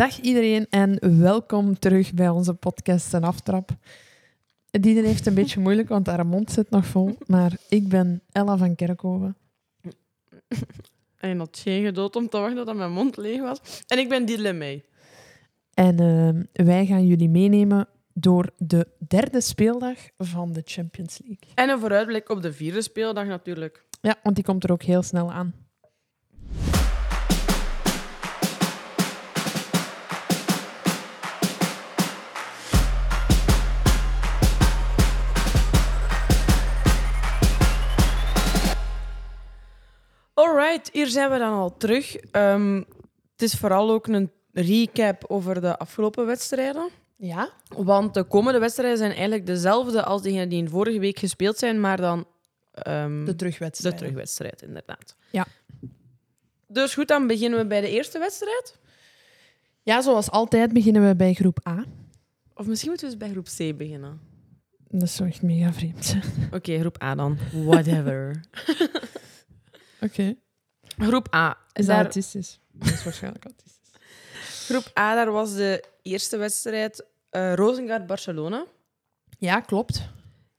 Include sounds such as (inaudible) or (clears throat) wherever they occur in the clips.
Dag iedereen en welkom terug bij onze podcast en aftrap. Dieden heeft een beetje moeilijk, want haar mond zit nog vol. Maar ik ben Ella van Kerkhoven. (laughs) En je had geen gedood om te wachten tot mijn mond leeg was. En ik ben Diedle mee. En eh, wij gaan jullie meenemen door de derde speeldag van de Champions League. En een vooruitblik op de vierde speeldag natuurlijk. Ja, want die komt er ook heel snel aan. Alright, hier zijn we dan al terug. Ehm, het is vooral ook een recap over de afgelopen wedstrijden. Ja? Want de komende wedstrijden zijn eigenlijk dezelfde als diegenen die in vorige week gespeeld zijn, maar dan ehm, De de terugwedstrijd. terugwedstrijd, inderdaad. Ja. Dus goed, dan beginnen we bij de eerste wedstrijd. Ja, zoals altijd beginnen we bij groep A. Of misschien moeten we eens bij groep C beginnen. Dat zou echt mega vreemd. Oké, groep A dan. Whatever. (laughs) Oké. Groep A. Is dat Daar- autistisch? Dat is waarschijnlijk autistisch. (laughs) Groep A, daar was de eerste wedstrijd eh Rosengard-Barcelona. Ja, klopt.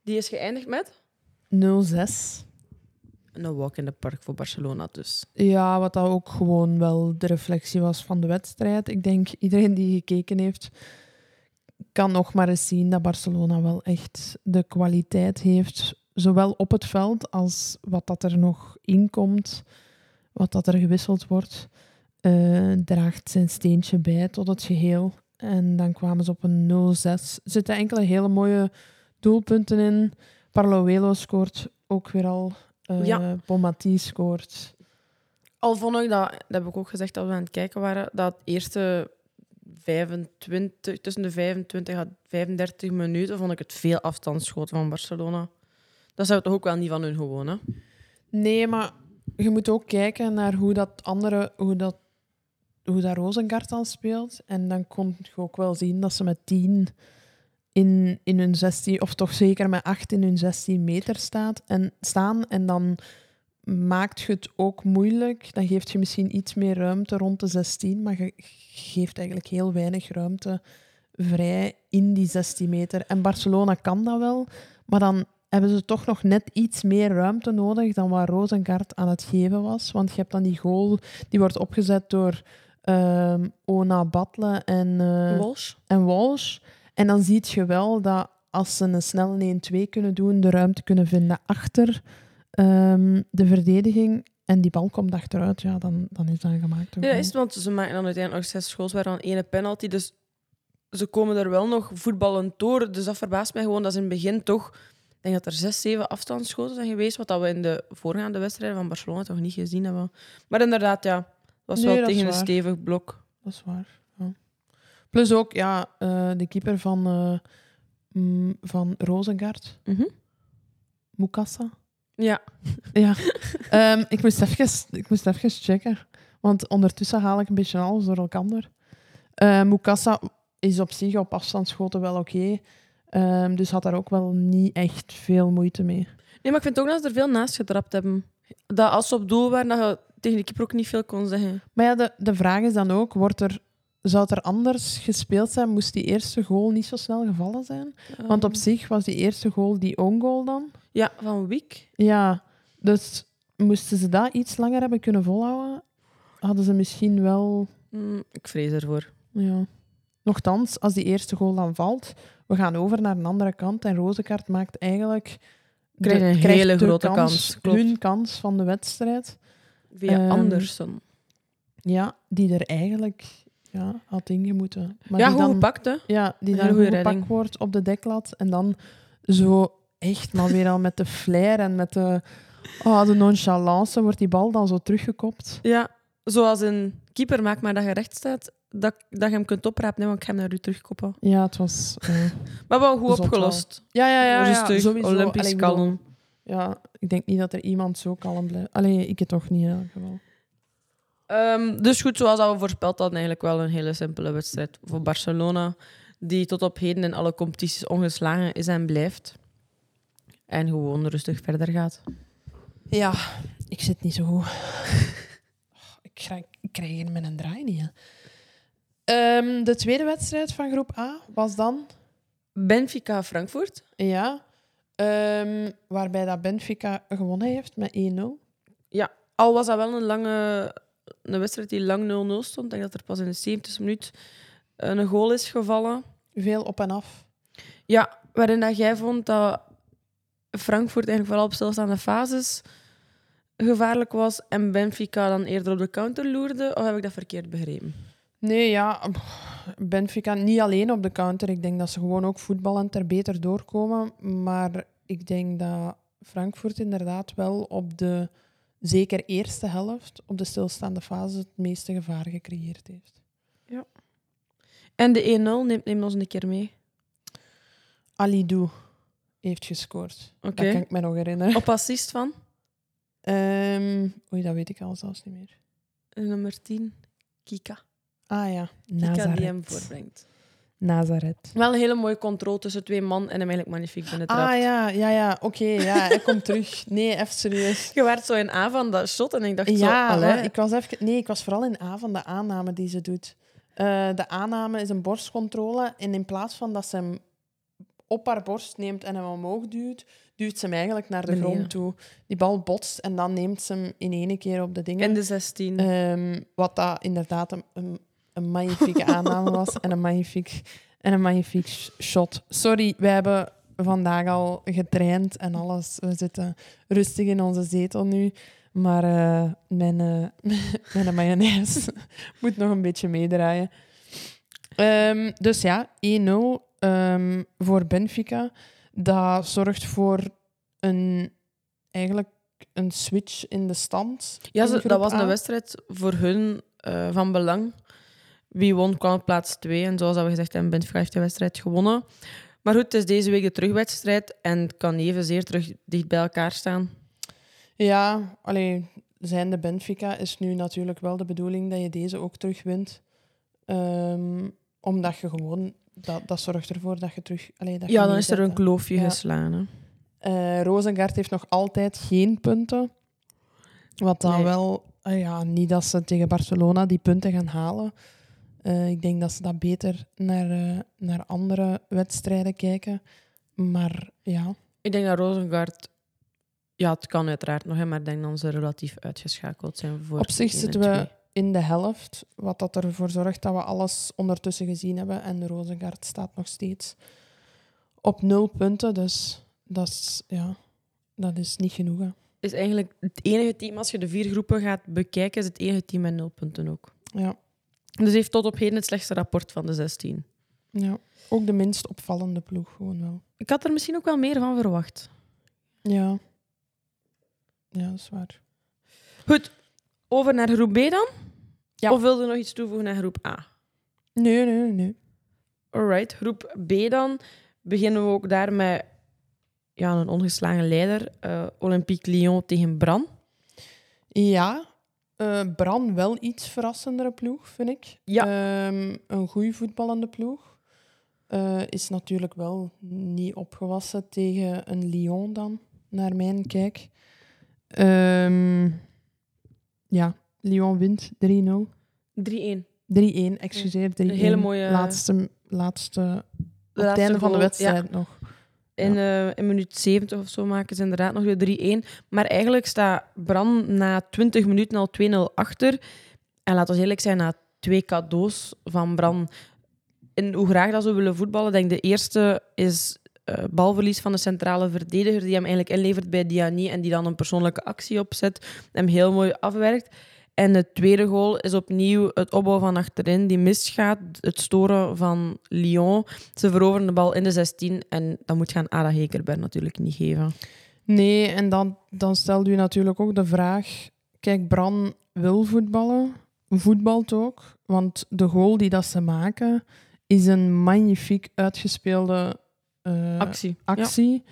Die is geëindigd met 0-6. een walk in the park voor Barcelona dus. Ja, wat dat ook gewoon wel de reflectie was van de wedstrijd. Ik denk iedereen die gekeken heeft, kan nog maar eens zien dat Barcelona wel echt de kwaliteit heeft. Zowel op het veld als wat dat er nog inkomt, wat dat er gewisseld wordt. eh, draagt zijn steentje bij tot het geheel. En dan kwamen ze op een 0-6. Er zitten enkele hele mooie doelpunten in. Parloelo scoort ook weer al. Ja. Bonmati scoort. Al vond ik dat, dat heb ik ook gezegd als we aan het kijken waren, dat eerste 25, tussen de 25 en 35 minuten vond ik het veel afstandsschoten van Barcelona. Dat zou toch ook wel niet van hun gewoon, hè? Nee, maar je moet ook kijken naar hoe dat andere, hoe dat, hoe dat Rosengard dan speelt. En dan kon je ook wel zien dat ze met 10 in, in hun 16, of toch zeker met 8 in hun 16 meter staat en, staan. En dan maakt je het ook moeilijk. Dan geeft je misschien iets meer ruimte rond de 16, maar je geeft eigenlijk heel weinig ruimte vrij in die 16 meter. En Barcelona kan dat wel, maar dan hebben ze toch nog net iets meer ruimte nodig dan wat Rosengard aan het geven was. Want je hebt dan die goal, die wordt opgezet door ehm, Ona Batle en, eh, Walsh? en Walsh. En dan zie je wel dat als ze een snel 1-2 kunnen doen, de ruimte kunnen vinden achter ehm, de verdediging. En die bal komt achteruit, ja, dan, dan is dat gemaakt. Ja, is het, want ze maken dan uiteindelijk nog zes schools, waar dan ene penalty. Dus ze komen er wel nog voetballend door. Dus dat verbaast mij gewoon dat ze in het begin toch... Ik denk dat er zes, zeven afstandsschoten zijn geweest, wat dat we in de voorgaande wedstrijden van Barcelona toch niet gezien hebben. Maar inderdaad, ja, het was Nee, wel tegen een stevig blok. Dat is waar. Ja. Plus ook, ja, eh, de keeper van, mm, van Rosengard, Mukasa. Ja. (laughs) Ja, Ehm, ik, moest even, ik moest even checken. Want ondertussen haal ik een beetje alles door elkaar. Eh Mukasa is op zich op afstandsschoten wel oké. Ehm, dus had daar ook wel niet echt veel moeite mee. Nee, maar ik vind ook dat ze er veel naast getrapt hebben. Dat als ze op doel waren, dat je tegen de keeper ook niet veel kon zeggen. Maar ja, de, de vraag is dan ook, wordt er, zou het er anders gespeeld zijn? Moest die eerste goal niet zo snel gevallen zijn? Want op Ehm, zich was die eerste goal die own goal dan. Ja, van Wiek. Ja, dus moesten ze dat iets langer hebben kunnen volhouden, hadden ze misschien wel... Mm, ik vrees ervoor. Ja. Nochtans, als die eerste goal dan valt, we gaan over naar een andere kant en Rozekaart maakt eigenlijk... een hele de grote kans, klopt. Hun kans van de wedstrijd. Via Anderson. Ja, die er eigenlijk ja, had ingemoeten. Maar ja, die goed dan, gepakt, hè. Ja, die Een dan goed gepakt wordt op de deklat. En dan zo echt maar weer al met de flair en met de, oh, de nonchalance wordt die bal dan zo teruggekopt. Ja, zoals een keeper maakt, maar dat je recht staat, dat, dat je hem kunt oprapen, nee, want ik ga hem naar u terugkoppen. Ja, het was... eh, (laughs) Maar wel goed wel. opgelost. Ja, ja, ja. ja Rustig, sowieso. Olympisch Allee, ik bedoel, kalm. Ja, ik denk niet dat er iemand zo kalm blijft. Alleen ik het toch niet in elk geval. Ehm, dus goed, zoals al we voorspeld hadden, eigenlijk wel een hele simpele wedstrijd voor Barcelona, die tot op heden in alle competities ongeslagen is en blijft. En gewoon rustig verder gaat. Ja, ik zit niet zo goed. (laughs) Oh, ik, krijg, ik krijg hier een draai niet. Hè. Ehm, de tweede wedstrijd van groep A was dan... Benfica Frankfurt. Ja. ehm, waarbij dat Benfica gewonnen heeft met 1-0. Al was dat wel een lange een wedstrijd die lang 0-0 stond. Ik denk dat er pas in de 70e minuut een goal is gevallen. Veel op en af. Ja, waarin dat jij vond dat Frankfurt eigenlijk vooral op stilstaande fases gevaarlijk was en Benfica dan eerder op de counter loerde. Of heb ik dat verkeerd begrepen? Nee, ja. Benfica niet alleen op de counter. Ik denk dat ze gewoon ook voetballend er beter doorkomen. Maar ik denk dat Frankfurt inderdaad wel op de zeker eerste helft, op de stilstaande fase, het meeste gevaar gecreëerd heeft. En de 1-0 neemt, neemt ons een keer mee. Alidou heeft gescoord. Oké. Dat kan ik me nog herinneren. Op assist van Ehm, oei, dat weet ik al zelfs niet meer. nummer 10, Kika. Ah ja, Kika die hem Nazareth. voorbrengt. Nazareth. Wel een hele mooie controle tussen twee man en hem eigenlijk magnifiek binnen Ah ja, ja, ja. Oké, ja, hij komt terug. Nee, even serieus. (laughs) Je werd zo in avond dat shot en ik dacht zo... Ja, allee. maar ik was even, nee, ik was vooral in A van de aanname die ze doet. Eh, de aanname is een borstcontrole. En in plaats van dat ze hem op haar borst neemt en hem omhoog duwt, duwt ze hem eigenlijk naar de Beneden. grond toe. Die bal botst en dan neemt ze hem in één keer op de dingen. In de 16. Ehm, wat dat inderdaad een, een, een magnifieke (laughs) aanname was en een magnifiek, en een magnifiek sh- shot. Sorry, wij hebben vandaag al getraind en alles. We zitten rustig in onze zetel nu. Maar eh, mijn, eh, (laughs) mijn mayonaise (laughs) moet nog een beetje meedraaien. Ehm, dus ja, 1-0 ehm, voor Benfica. Dat zorgt voor een, eigenlijk een switch in de stand. Ja, dat was een wedstrijd voor hun eh, van belang. Wie won, kwam op plaats 2. En zoals we gezegd hebben, Benfica heeft de wedstrijd gewonnen. Maar goed, het is deze week de terugwedstrijd en het kan evenzeer terug dicht bij elkaar staan. Ja, alleen zijnde Benfica is nu natuurlijk wel de bedoeling dat je deze ook terugwint. Ehm omdat je gewoon, dat, dat zorgt ervoor dat je terug. Allee, dat Ja, dan is er een kloofje Ja. geslaan. Hè. Eh, Rosengard heeft nog altijd geen punten. Wat dan Nee. wel, eh, ja, niet dat ze tegen Barcelona die punten gaan halen. Eh, ik denk dat ze dat beter naar, eh, naar andere wedstrijden kijken. Maar ja, Ik denk dat Rosengard... Ja, het kan uiteraard nog, hè, maar ik denk dat ze relatief uitgeschakeld zijn voor Op zich zitten en we in de helft, wat dat ervoor zorgt dat we alles ondertussen gezien hebben. En de Rosengard staat nog steeds op nul punten. Dus dat is, ja, dat is niet genoeg. hè. is eigenlijk het enige team, als je de vier groepen gaat bekijken, is het enige team met nul punten ook. Ja, Dus heeft tot op heden het slechtste rapport van de 16. ja. Ook de minst opvallende ploeg, gewoon wel. Ik had er misschien ook wel meer van verwacht. Ja, ja dat is waar. Goed, over naar groep B dan? Ja. Of wilde je nog iets toevoegen naar groep A? Nee, nee, nee. Alright, groep B dan. Beginnen we ook daar met ja, een ongeslagen leider. eh, Olympique Lyon tegen Bran. Ja, eh Bran wel iets verrassendere ploeg, vind ik. Ja. Ehm, een goede voetballende ploeg. Eh, is natuurlijk wel niet opgewassen tegen een Lyon dan, naar mijn kijk. Ehm, ja, Lyon wint 3-0. 3-1. 3-1, excuseer, 3-1. Een hele mooie- Laatste, laatste, op het laatste einde van de wedstrijd nog. In, eh, in minuut 70 of zo maken ze inderdaad nog de 3-1. Maar eigenlijk staat Bran na 20 minuten al 2-0 achter. En laten we eerlijk zijn, na twee cadeaus van Bran. En hoe graag dat ze willen voetballen. Denk de eerste is eh, balverlies van de centrale verdediger, die hem eigenlijk inlevert bij Diani en die dan een persoonlijke actie opzet. Hem heel mooi afwerkt. En de tweede goal is opnieuw het opbouwen van achterin, die misgaat. Het storen van Lyon. Ze veroveren de bal in de 16 en dat moet gaan Ada Hekerberg natuurlijk niet geven. Nee, en dan, dan stelt u natuurlijk ook de vraag... Kijk, Bran wil voetballen, voetbalt ook. Want de goal die dat ze maken, is een magnifiek uitgespeelde eh, Actie. actie.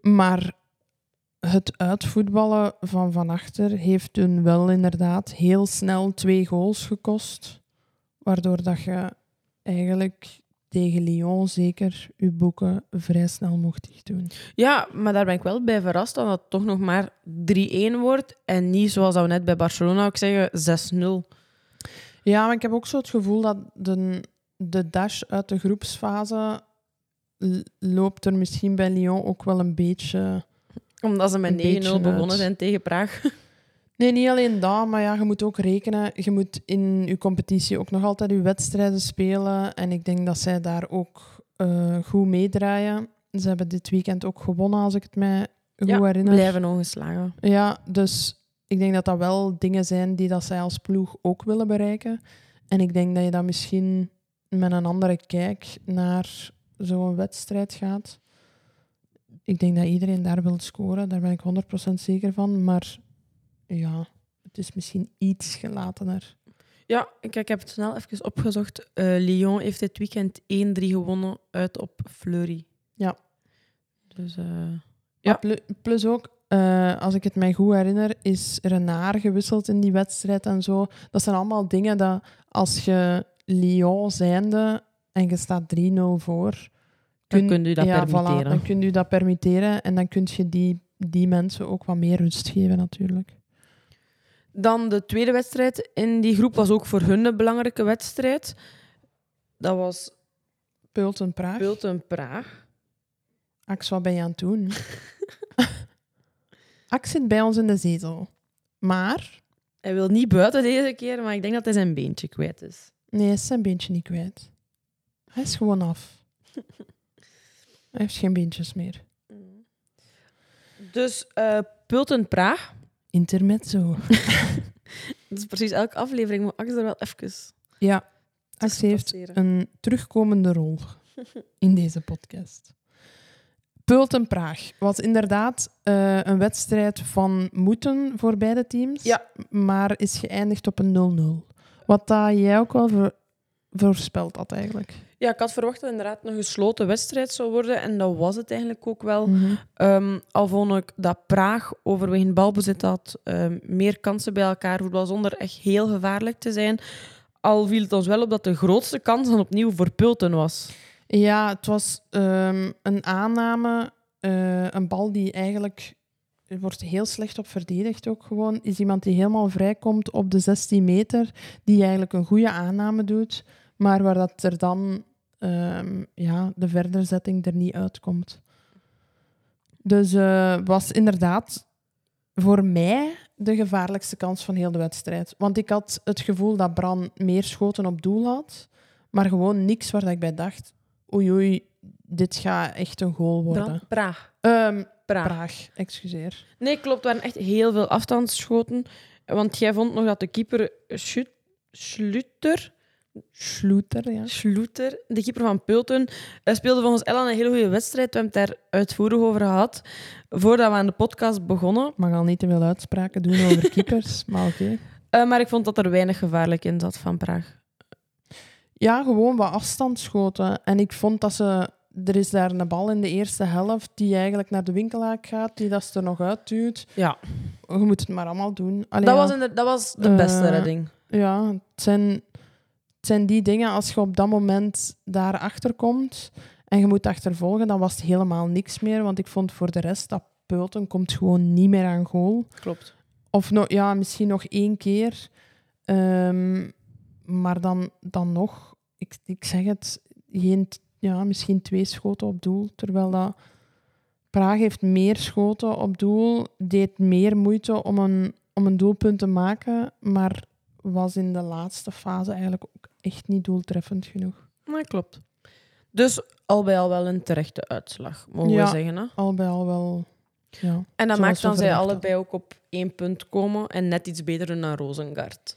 Maar het uitvoetballen van van achter heeft hun wel inderdaad heel snel twee goals gekost. Waardoor dat je eigenlijk tegen Lyon zeker je boeken vrij snel mocht dicht doen. Ja, maar daar ben ik wel bij verrast dat het toch nog maar 3-1 wordt. En niet zoals dat we net bij Barcelona ook zeggen, 6-0. Ja, maar ik heb ook zo het gevoel dat de, de dash uit de groepsfase loopt er misschien bij Lyon ook wel een beetje... Omdat ze met 9-0 beetje begonnen zijn tegen Praag. (laughs) Nee, niet alleen dat, maar ja, je moet ook rekenen. Je moet in je competitie ook nog altijd je wedstrijden spelen. En ik denk dat zij daar ook eh, goed meedraaien. Ze hebben dit weekend ook gewonnen, als ik het mij goed Ja, herinner. Blijven ongeslagen. Ja, dus ik denk dat dat wel dingen zijn die dat zij als ploeg ook willen bereiken. En ik denk dat je dan misschien met een andere kijk naar zo'n wedstrijd gaat. Ik denk dat iedereen daar wil scoren, daar ben ik 100% zeker van. Maar ja, het is misschien iets gelatener. Ja, ik, ik heb het snel even opgezocht. Eh, Lyon heeft dit weekend 1-3 gewonnen uit op Fleury. Ja. Dus eh, Ja. Plus ook, eh, als ik het mij goed herinner, is Renard gewisseld in die wedstrijd en zo. Dat zijn allemaal dingen dat als je Lyon zijnde en je staat 3-0 voor, Dan kun je dat ja, permitteren. Voilà, dan kun je dat permitteren en dan kun je die, die mensen ook wat meer rust geven natuurlijk. Dan de tweede wedstrijd in die groep was ook voor hun een belangrijke wedstrijd. Dat was Pulten Praag. Bulten Praag. Ax, wat ben je aan het doen? (laughs) Ax zit bij ons in de zetel. Maar, Hij wil niet buiten deze keer, maar ik denk dat hij zijn beentje kwijt is. nee, hij is zijn beentje niet kwijt. Hij is gewoon af. Hij heeft geen beentjes meer. Dus eh Pulten Praag. Intermezzo. (laughs) Dat is precies elke aflevering, maar Ax er wel even Ja, Ax heeft een terugkomende rol (laughs) in deze podcast. Pulten Praag was inderdaad eh, een wedstrijd van moeten voor beide teams, Ja. maar is geëindigd op een 0-0. Wat dat jij ook wel voor, voorspeld had eigenlijk. Ja, ik had verwacht dat het inderdaad een gesloten wedstrijd zou worden. En dat was het eigenlijk ook wel. Ehm, al vond ik dat Praag overwegend balbezit had, ehm, meer kansen bij elkaar voetbal zonder echt heel gevaarlijk te zijn. Al viel het ons wel op dat de grootste kans dan opnieuw voor Pulten was. Ja, het was ehm, een aanname, eh, een bal die eigenlijk er wordt heel slecht op verdedigd ook gewoon. Is iemand die helemaal vrijkomt op de 16 meter, die eigenlijk een goede aanname doet, maar waar dat er dan ehm, ja, de verderzetting er niet uitkomt. Dus eh, was inderdaad voor mij de gevaarlijkste kans van heel de wedstrijd. Want ik had het gevoel dat Bran meer schoten op doel had, maar gewoon niks waar dat ik bij dacht, oei oei, dit gaat echt een goal worden. Bran- Praag. Ehm, Praag. Praag, excuseer. Nee, klopt. Er waren echt heel veel afstandsschoten. Want jij vond nog dat de keeper Schut- Schluter, Schloeter, ja. Schluter, de keeper van Pulten, speelde volgens Ellen een hele goede wedstrijd. We hebben het daar uitvoerig over gehad. Voordat we aan de podcast begonnen. Ik mag al niet te veel uitspraken doen over (laughs) keepers, maar oké. Eh, maar ik vond dat er weinig gevaarlijk in zat van Praag. Ja, gewoon wat afstand schoten. En ik vond dat ze... Er is daar een bal in de eerste helft die eigenlijk naar de winkelhaak gaat, die dat ze er nog uitduwt. Ja, Je moet het maar allemaal doen. Allee, dat, ja. was inder- dat was de beste Eh, redding. Ja, het zijn, het zijn die dingen, als je op dat moment daarachter komt en je moet achtervolgen, dan was het helemaal niks meer. Want ik vond voor de rest dat Pulten komt gewoon niet meer aan goal. Klopt. Of no, ja, misschien nog één keer. Ehm, maar dan, dan nog, ik, ik zeg het, geen, ja, misschien twee schoten op doel. Terwijl dat Praag heeft meer schoten op doel, deed meer moeite om een, om een doelpunt te maken, maar was in de laatste fase eigenlijk ook echt niet doeltreffend genoeg. Maar klopt. Dus al bij al wel een terechte uitslag, mogen Ja. we zeggen. Hè? Al bij al wel, ja. En dat maakt dan zij allebei ook op één punt komen en net iets beter dan Rosengard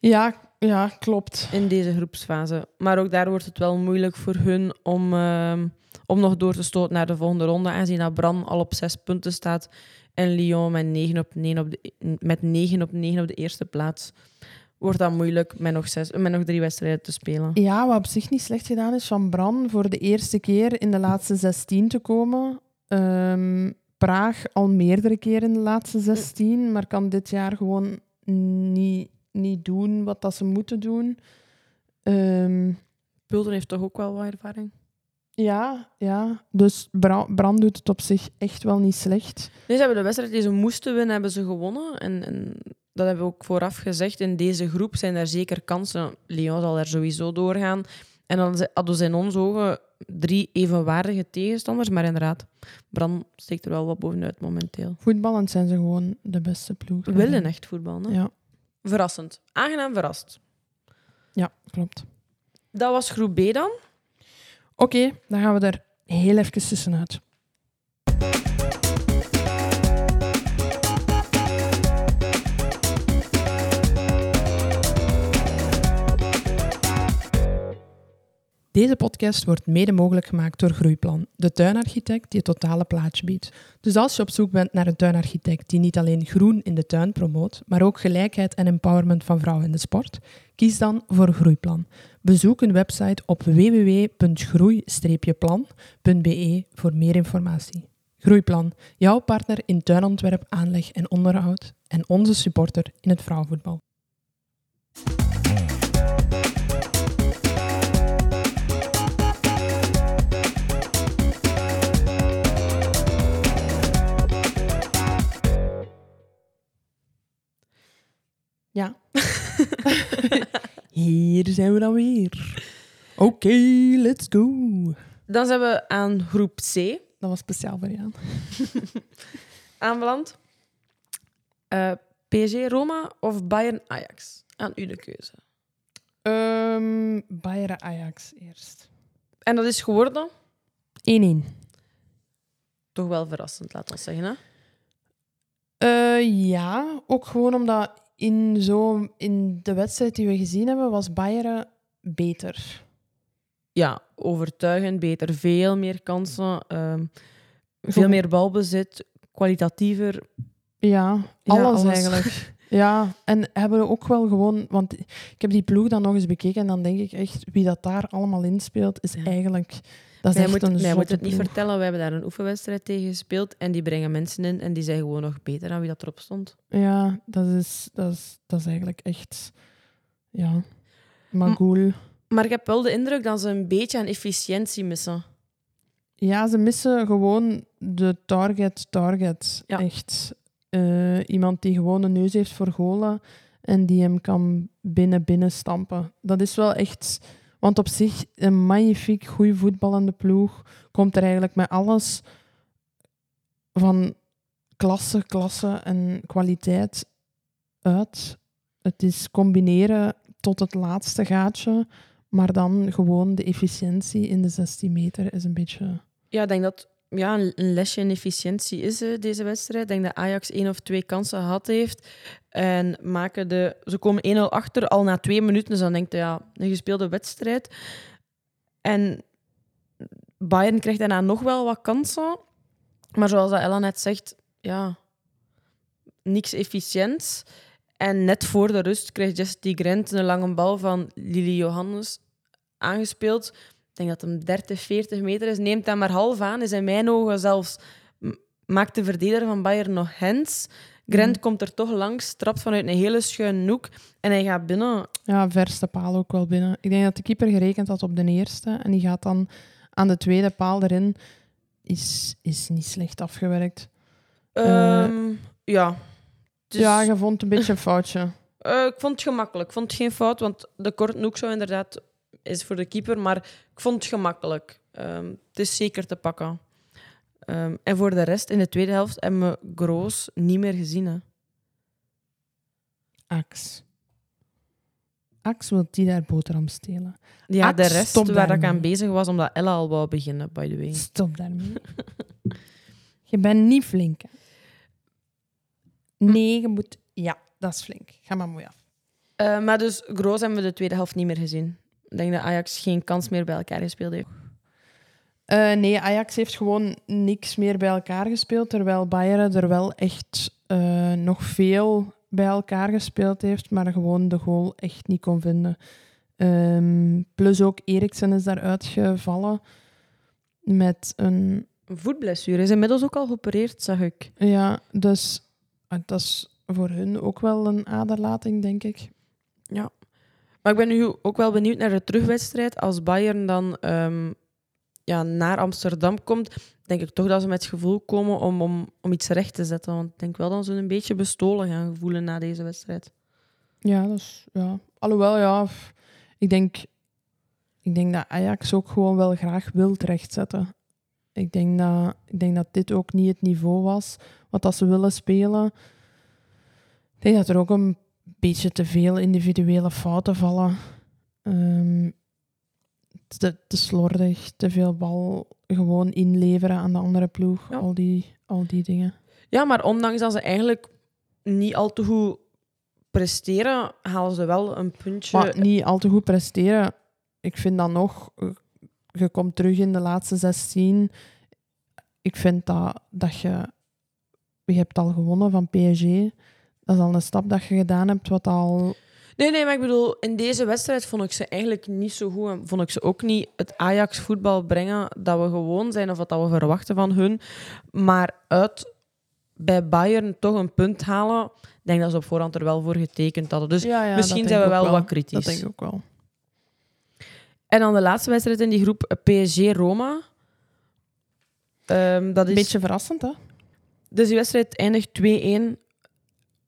Ja, ja, klopt. in deze groepsfase. Maar ook daar wordt het wel moeilijk voor hun om, ehm, om nog door te stoten naar de volgende ronde, aangezien dat Bran al op zes punten staat en Lyon met negen op negen op de, met negen op negen op de eerste plaats. Wordt dat moeilijk met nog, zes, met nog drie wedstrijden te spelen. Ja, wat op zich niet slecht gedaan is van Bran voor de eerste keer in de laatste 16 te komen. Ehm, Praag al meerdere keren in de laatste 16, maar kan dit jaar gewoon niet, niet doen wat dat ze moeten doen. Ehm, Pulten heeft toch ook wel wat ervaring? ja, ja, dus Bra Bran doet het op zich echt wel niet slecht. Nee, ze hebben de wedstrijd die ze moesten winnen, hebben ze gewonnen. En, en dat hebben we ook vooraf gezegd, in deze groep zijn er zeker kansen. Lyon zal er sowieso doorgaan. En dan hadden ze in onze ogen drie evenwaardige tegenstanders. Maar inderdaad, Bran steekt er wel wat bovenuit momenteel. Voetballend zijn ze gewoon de beste ploeg. We willen echt voetbal. Hè? Ja, Verrassend. Aangenaam verrast. ja klopt. Dat was groep B dan. Oké, dan gaan we er heel even tussenuit. Deze podcast wordt mede mogelijk gemaakt door Groeiplan, de tuinarchitect die het totale plaatje biedt. Dus als je op zoek bent naar een tuinarchitect die niet alleen groen in de tuin promoot, maar ook gelijkheid en empowerment van vrouwen in de sport, kies dan voor Groeiplan. Bezoek hun website op www.groei-plan.be voor meer informatie. Groeiplan, jouw partner in tuinontwerp, aanleg en onderhoud en onze supporter in het vrouwenvoetbal. Ja. (laughs) Hier zijn we dan weer. Oké, let's go. Dan zijn we aan groep C Dat was speciaal voor Jan. (laughs) aanbeland. Eh, PSG Roma of Bayern Ajax? Aan u de keuze. Ehm Bayern Ajax eerst. 1-1. En dat is geworden toch wel verrassend, laat ons zeggen. Hè? Eh, ja, ook gewoon omdat in, zo, in de wedstrijd die we gezien hebben, was Bayern beter. Ja, overtuigend, beter. Veel meer kansen, ehm, veel meer balbezit, kwalitatiever. Ja, alles. eigenlijk. (laughs) Ja, en hebben we ook wel gewoon... Want ik heb die ploeg dan nog eens bekeken en dan denk ik echt, wie dat daar allemaal inspeelt, is eigenlijk... Dat is echt moet, een moet het niet ploeg. vertellen, we hebben daar een oefenwedstrijd tegen gespeeld en die brengen mensen in en die zijn gewoon nog beter dan wie dat erop stond. Ja, dat is, dat is, dat is eigenlijk echt... Ja, Magoul. Maar ik heb wel de indruk dat ze een beetje aan efficiëntie missen. Ja, ze missen gewoon de target target. Ja. Echt. Eh, iemand die gewoon een neus heeft voor golen en die hem kan binnen binnen stampen. Dat is wel echt... Want op zich, een magnifiek, goed voetballende ploeg komt er eigenlijk met alles van klasse, klasse en kwaliteit uit. Het is combineren tot het laatste gaatje, maar dan gewoon de efficiëntie in de 16 meter is een beetje... Ja, ik denk dat ja, een lesje in efficiëntie is eh, deze wedstrijd. Ik denk dat Ajax één of twee kansen gehad heeft. En maken de, ze komen 1-0 achter al na twee minuten. Dus dan denk je, ja, een gespeelde wedstrijd. En Bayern krijgt daarna nog wel wat kansen. Maar zoals dat Ella net zegt, ja, niks efficiënt. En net voor de rust krijgt Jesse Grant een lange bal van Lili Johannes aangespeeld. Ik denk dat hem 30, 40 meter is. Neemt hem maar half aan. Is in mijn ogen zelfs... Maakt de verdediger van Bayern nog hens. Grant Mhm. komt er toch langs, trapt vanuit een hele schuine hoek. En hij gaat binnen. Ja, verste paal ook wel binnen. Ik denk dat de keeper gerekend had op de eerste en die gaat dan aan de tweede paal erin. Is, is niet slecht afgewerkt. Eh, Ehm, ja. Dus, Ja, je vond een beetje een foutje. eh, ik vond het gemakkelijk. Ik vond het geen fout, want de korte hoek zou inderdaad is voor de keeper. Maar ik vond het gemakkelijk. Ehm, het is zeker te pakken. Ehm, en voor de rest, in de tweede helft, hebben we Groos niet meer gezien. Hè. Ax. Ax wil die daar boterham stelen. Ja, Aks, de rest stop waar ik aan bezig was, omdat Ella al wou beginnen, by the way. Stop daarmee. (laughs) je bent niet flink. hè. Nee, je moet... Ja, dat is flink. Ga maar mooi af. Eh, maar dus, Groos hebben we de tweede helft niet meer gezien. Ik denk dat Ajax geen kans meer bij elkaar gespeeld heeft. Eh, nee, Ajax heeft gewoon niks meer bij elkaar gespeeld, terwijl Bayern er wel echt eh, nog veel bij elkaar gespeeld heeft, maar gewoon de goal echt niet kon vinden. Ehm, plus ook Eriksen is daaruit gevallen met een... Een voetblessure is inmiddels ook al geopereerd, zag ik. Ja, dus eh, dat is voor hun ook wel een aderlating, denk ik. Maar ik ben nu ook wel benieuwd naar de terugwedstrijd. Als Bayern dan ehm, ja, naar Amsterdam komt, denk ik toch dat ze met het gevoel komen om, om, om iets recht te zetten. Want ik denk wel dat ze een beetje bestolen gaan voelen na deze wedstrijd. Ja, dat is, ja. Alhoewel, ja, ik denk, ik denk dat Ajax ook gewoon wel graag wil rechtzetten. Ik denk dat, ik denk dat dit ook niet het niveau was wat dat ze willen spelen. Ik denk dat er ook een beetje te veel individuele fouten vallen. Ehm, te, te slordig, te veel bal gewoon inleveren aan de andere ploeg. Ja. Al, die, al die dingen. Ja, maar ondanks dat ze eigenlijk niet al te goed presteren, halen ze wel een puntje. Maar niet al te goed presteren. Ik vind dan nog, eh, je komt terug in de laatste 16. Ik vind dat, dat je, je hebt al gewonnen van PSG. Dat is al een stap dat je gedaan hebt, wat al. Nee, nee, maar ik bedoel, in deze wedstrijd vond ik ze eigenlijk niet zo goed. En vond ik ze ook niet het Ajax-voetbal brengen dat we gewoon zijn of wat dat we verwachten van hun. Maar uit bij Bayern toch een punt halen, ik denk dat ze op voorhand er wel voor getekend hadden. Dus Ja, ja, misschien zijn we wel wat kritisch. Dat denk ik ook wel. En dan de laatste wedstrijd in die groep, PSG-Roma. Ehm, dat is... Een beetje verrassend, hè? Dus die wedstrijd eindigt 2-1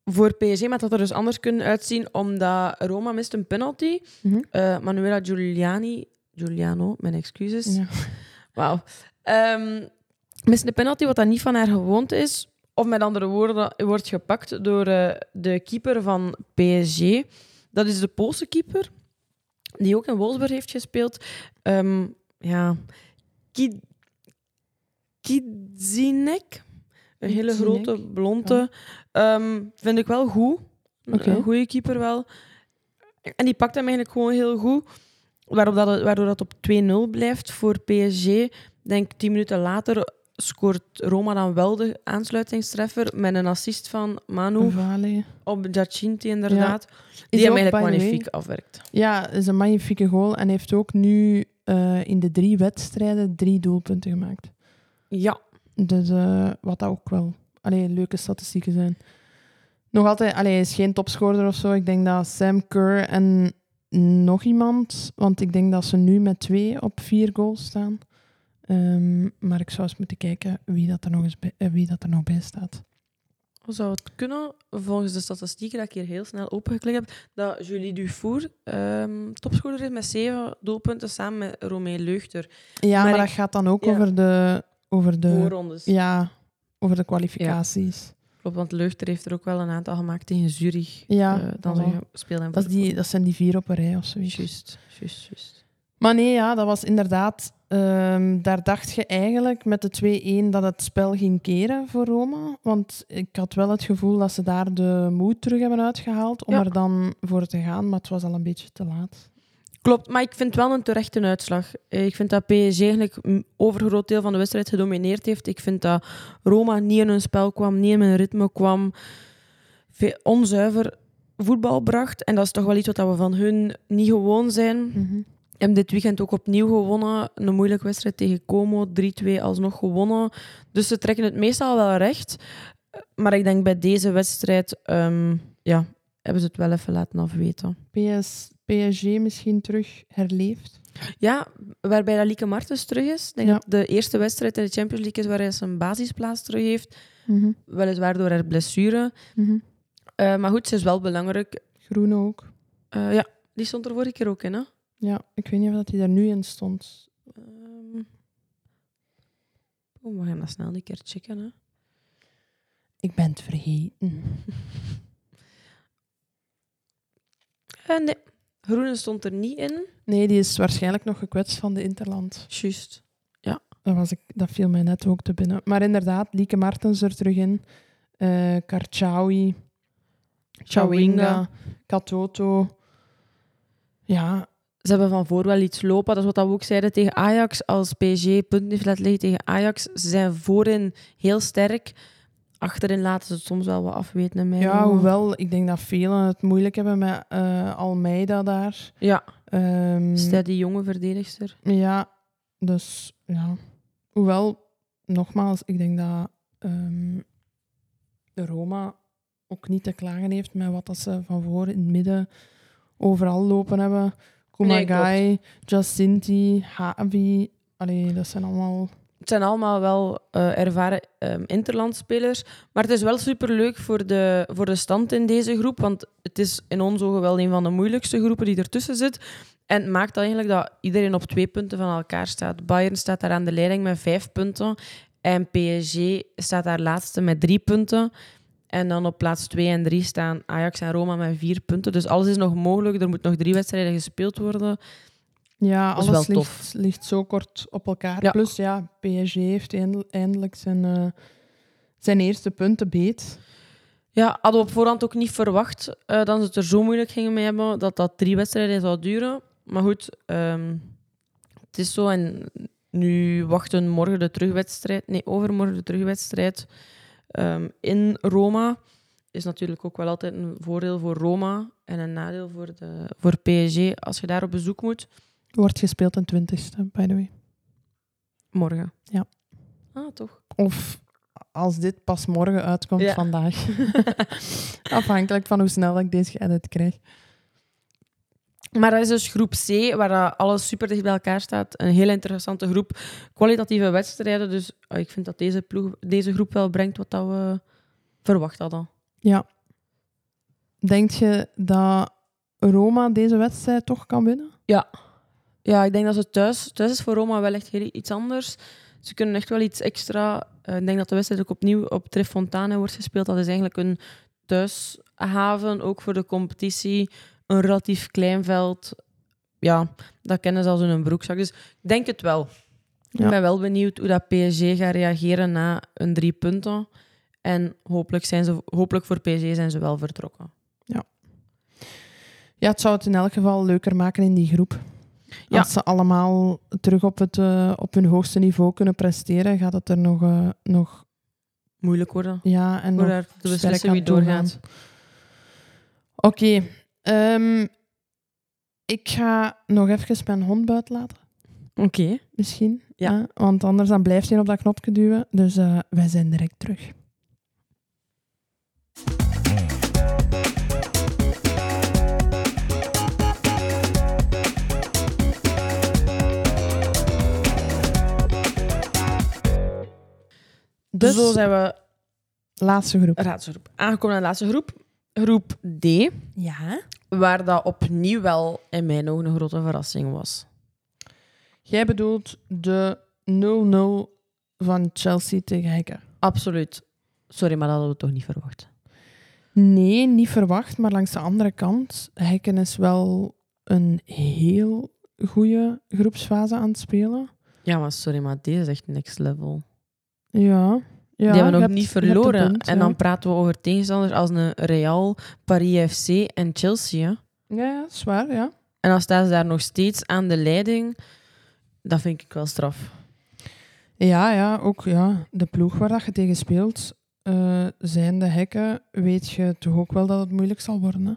voor PSG, maar had er dus anders kunnen uitzien, omdat Roma mist een penalty. Eh, Manuela Giuliani, Giuliano, mijn excuses. Ja. Wauw. Ehm, mist een penalty, wat dan niet van haar gewoonte is. Of met andere woorden, wordt gepakt door eh, de keeper van PSG. Dat is de Poolse keeper, die ook in Wolfsburg heeft gespeeld. Ehm, ja, Kid... Kidzinek. Een hele grote, blonde. Ehm, vind ik wel goed. Een- goede keeper wel. En die pakt hem eigenlijk gewoon heel goed. Waarop dat, waardoor dat op 2-0 blijft voor PSG. Ik denk tien minuten later scoort Roma dan wel de aansluitingstreffer met een assist van Manu Vale. op Giacinti inderdaad. Die hem eigenlijk magnifiek afwerkt. Ja, is een magnifieke goal. En heeft ook nu eh, in de drie wedstrijden drie doelpunten gemaakt. Ja, Dus eh, wat dat ook wel allee, leuke statistieken zijn. Nog altijd, allee, hij is geen topscorer of zo. Ik denk dat Sam Kerr en nog iemand, want ik denk dat ze nu met twee op vier goals staan. Ehm, maar ik zou eens moeten kijken wie dat er nog, eens bij, eh, wie dat er nog bij staat. hoe zou het kunnen? Volgens de statistieken dat ik hier heel snel opengeklikt heb, dat Julie Dufour ehm topscorer is met zeven doelpunten samen met Romee Leugter. Ja, Maar maar, ik- dat gaat dan ook ja. over de, over de, Voorrondes. ja, over de kwalificaties. Klopt, want Leugter heeft er ook wel een aantal gemaakt tegen Zurich. Ja, Eh, dan hem Dat, is die, dat zijn die vier op een rij of zoiets. Juist, juist, juist. Maar nee, ja, dat was inderdaad. ehm, daar dacht je eigenlijk met de 2-1 dat het spel ging keren voor Roma. Want ik had wel het gevoel dat ze daar de moed terug hebben uitgehaald om Ja. er dan voor te gaan. Maar het was al een beetje te laat. Klopt, maar ik vind wel een terechte uitslag. Eh, Ik vind dat PSG eigenlijk een overgroot deel van de wedstrijd gedomineerd heeft. Ik vind dat Roma niet in hun spel kwam, niet in hun ritme kwam. Ve- Onzuiver voetbal bracht. En dat is toch wel iets wat we van hun niet gewoon zijn. Hebben dit weekend ook opnieuw gewonnen. Een moeilijke wedstrijd tegen Como. 3-2 alsnog gewonnen. Dus ze trekken het meestal wel recht. Maar ik denk bij deze wedstrijd ehm, ja, hebben ze het wel even laten afweten. PS, PSG misschien terug herleefd. Ja, waarbij dat Lieke Martens terug is. Denk Ja. dat de eerste wedstrijd in de Champions League is waar hij zijn basisplaats terug heeft. Weliswaar door haar blessure. Eh, maar goed, ze is wel belangrijk. Groene ook. Eh, ja, die stond er vorige keer ook in, hè? Ja, ik weet niet of dat hij daar nu in stond. Ehm oh, we gaan dat snel een keer checken, hè? Ik ben het vergeten. (laughs) Eh, nee, Groene stond er niet in. Nee, die is waarschijnlijk nog gekwetst van de Interland. Juist. Dat, was ik, dat viel mij net ook te binnen. Maar inderdaad, Lieke Martens er terug in. Eh Karchaoui. Chawinga. Katoto. Ja, Ze hebben van voor wel iets lopen. Dat is wat we ook zeiden tegen Ajax. Als PSG punten heeft laten liggen tegen Ajax, ze zijn voorin heel sterk. Achterin laten ze het soms wel wat afweten. in mijn ja, ogen. hoewel ik denk dat velen het moeilijk hebben met eh, Almeida daar. Ja, Ehm, steady jonge verdedigster. Ja, dus ja. Hoewel, nogmaals, ik denk dat ehm, de Roma ook niet te klagen heeft met wat dat ze van voor in het midden overal lopen hebben. Kumagai, Jacinti, Havi, Allee, dat zijn allemaal... Het zijn allemaal wel eh, ervaren um, interlandspelers. Maar het is wel superleuk voor de, voor de stand in deze groep. Want het is in ons ogen wel een van de moeilijkste groepen die ertussen zit. En het maakt eigenlijk dat iedereen op twee punten van elkaar staat. Bayern staat daar aan de leiding met vijf punten. En PSG staat daar laatste met drie punten. En dan op plaats 2 en 3 staan Ajax en Roma met vier punten. Dus alles is nog mogelijk. Er moet nog drie wedstrijden gespeeld worden. Ja, alles wel ligt, ligt zo kort op elkaar. Ja. Plus, ja, PSG heeft eindel- eindelijk zijn, eh, zijn eerste punten beet. Ja, hadden we op voorhand ook niet verwacht eh, dat ze het er zo moeilijk gingen mee hebben. Dat dat drie wedstrijden zou duren. Maar goed, ehm, het is zo. En nu wachten morgen de terugwedstrijd. Nee, overmorgen de terugwedstrijd ehm, in Roma. Is natuurlijk ook wel altijd een voordeel voor Roma en een nadeel voor, de, voor PSG als je daar op bezoek moet. Wordt gespeeld ten 20ste, by the way. Morgen. Ja. Ah, toch? Of als dit pas morgen uitkomt, Ja. vandaag. (laughs) Afhankelijk van hoe snel ik deze geëdit krijg. Maar dat is dus groep C, waar alles super dicht bij elkaar staat. Een heel interessante groep. Kwalitatieve wedstrijden. Dus eh, ik vind dat deze, ploeg, deze groep wel brengt wat dat we verwacht hadden. Ja. Denk je dat Roma deze wedstrijd toch kan winnen? Ja, ik denk dat ze thuis... Thuis is voor Roma wel echt heel iets anders. Ze kunnen echt wel iets extra... Eh, ik denk dat de wedstrijd ook opnieuw op Trefontane wordt gespeeld. Dat is eigenlijk een thuishaven, ook voor de competitie. Een relatief klein veld. Ja, dat kennen ze als in een broekzak. Dus ik denk het wel. Ja. Ik ben wel benieuwd hoe dat PSG gaat reageren na een drie punten. En hopelijk, zijn ze, hopelijk voor PSG zijn ze wel vertrokken. Ja, het zou het in elk geval leuker maken in die groep. Ja. Als ze allemaal terug op, het, eh, op hun hoogste niveau kunnen presteren, gaat het er nog, eh, nog Moeilijk worden. ja, en Voor nog beslissen aan wie doorgaat. Oké. ehm, ik ga nog even mijn hond buiten laten. Oké. Misschien. Ja. want anders dan blijft hij op dat knopje duwen. Dus eh, wij zijn direct terug. Dus, Zo zijn we laatste groep. raadsgroep. aangekomen aan de laatste groep. Groep D. Ja. Waar dat opnieuw wel in mijn ogen een grote verrassing was. Jij bedoelt de 0-0 van Chelsea tegen Hekken. Absoluut. Sorry, maar dat hadden we toch niet verwacht. Nee, niet verwacht. Maar langs de andere kant, Hekken is wel een heel goede groepsfase aan het spelen. Ja, maar sorry, maar deze is echt next level. Ja. Ja Die hebben nog hebt- niet verloren. punt, en ja. dan praten we over tegenstanders als een Real, Paris FC en Chelsea. Hè? Ja, ja, zwaar, ja. En dan staan ze daar nog steeds aan de leiding. Dat vind ik wel straf. Ja, ja, ook ja, de ploeg waar dat je tegen speelt, eh, zijn de hekken, weet je toch ook wel dat het moeilijk zal worden. Hè?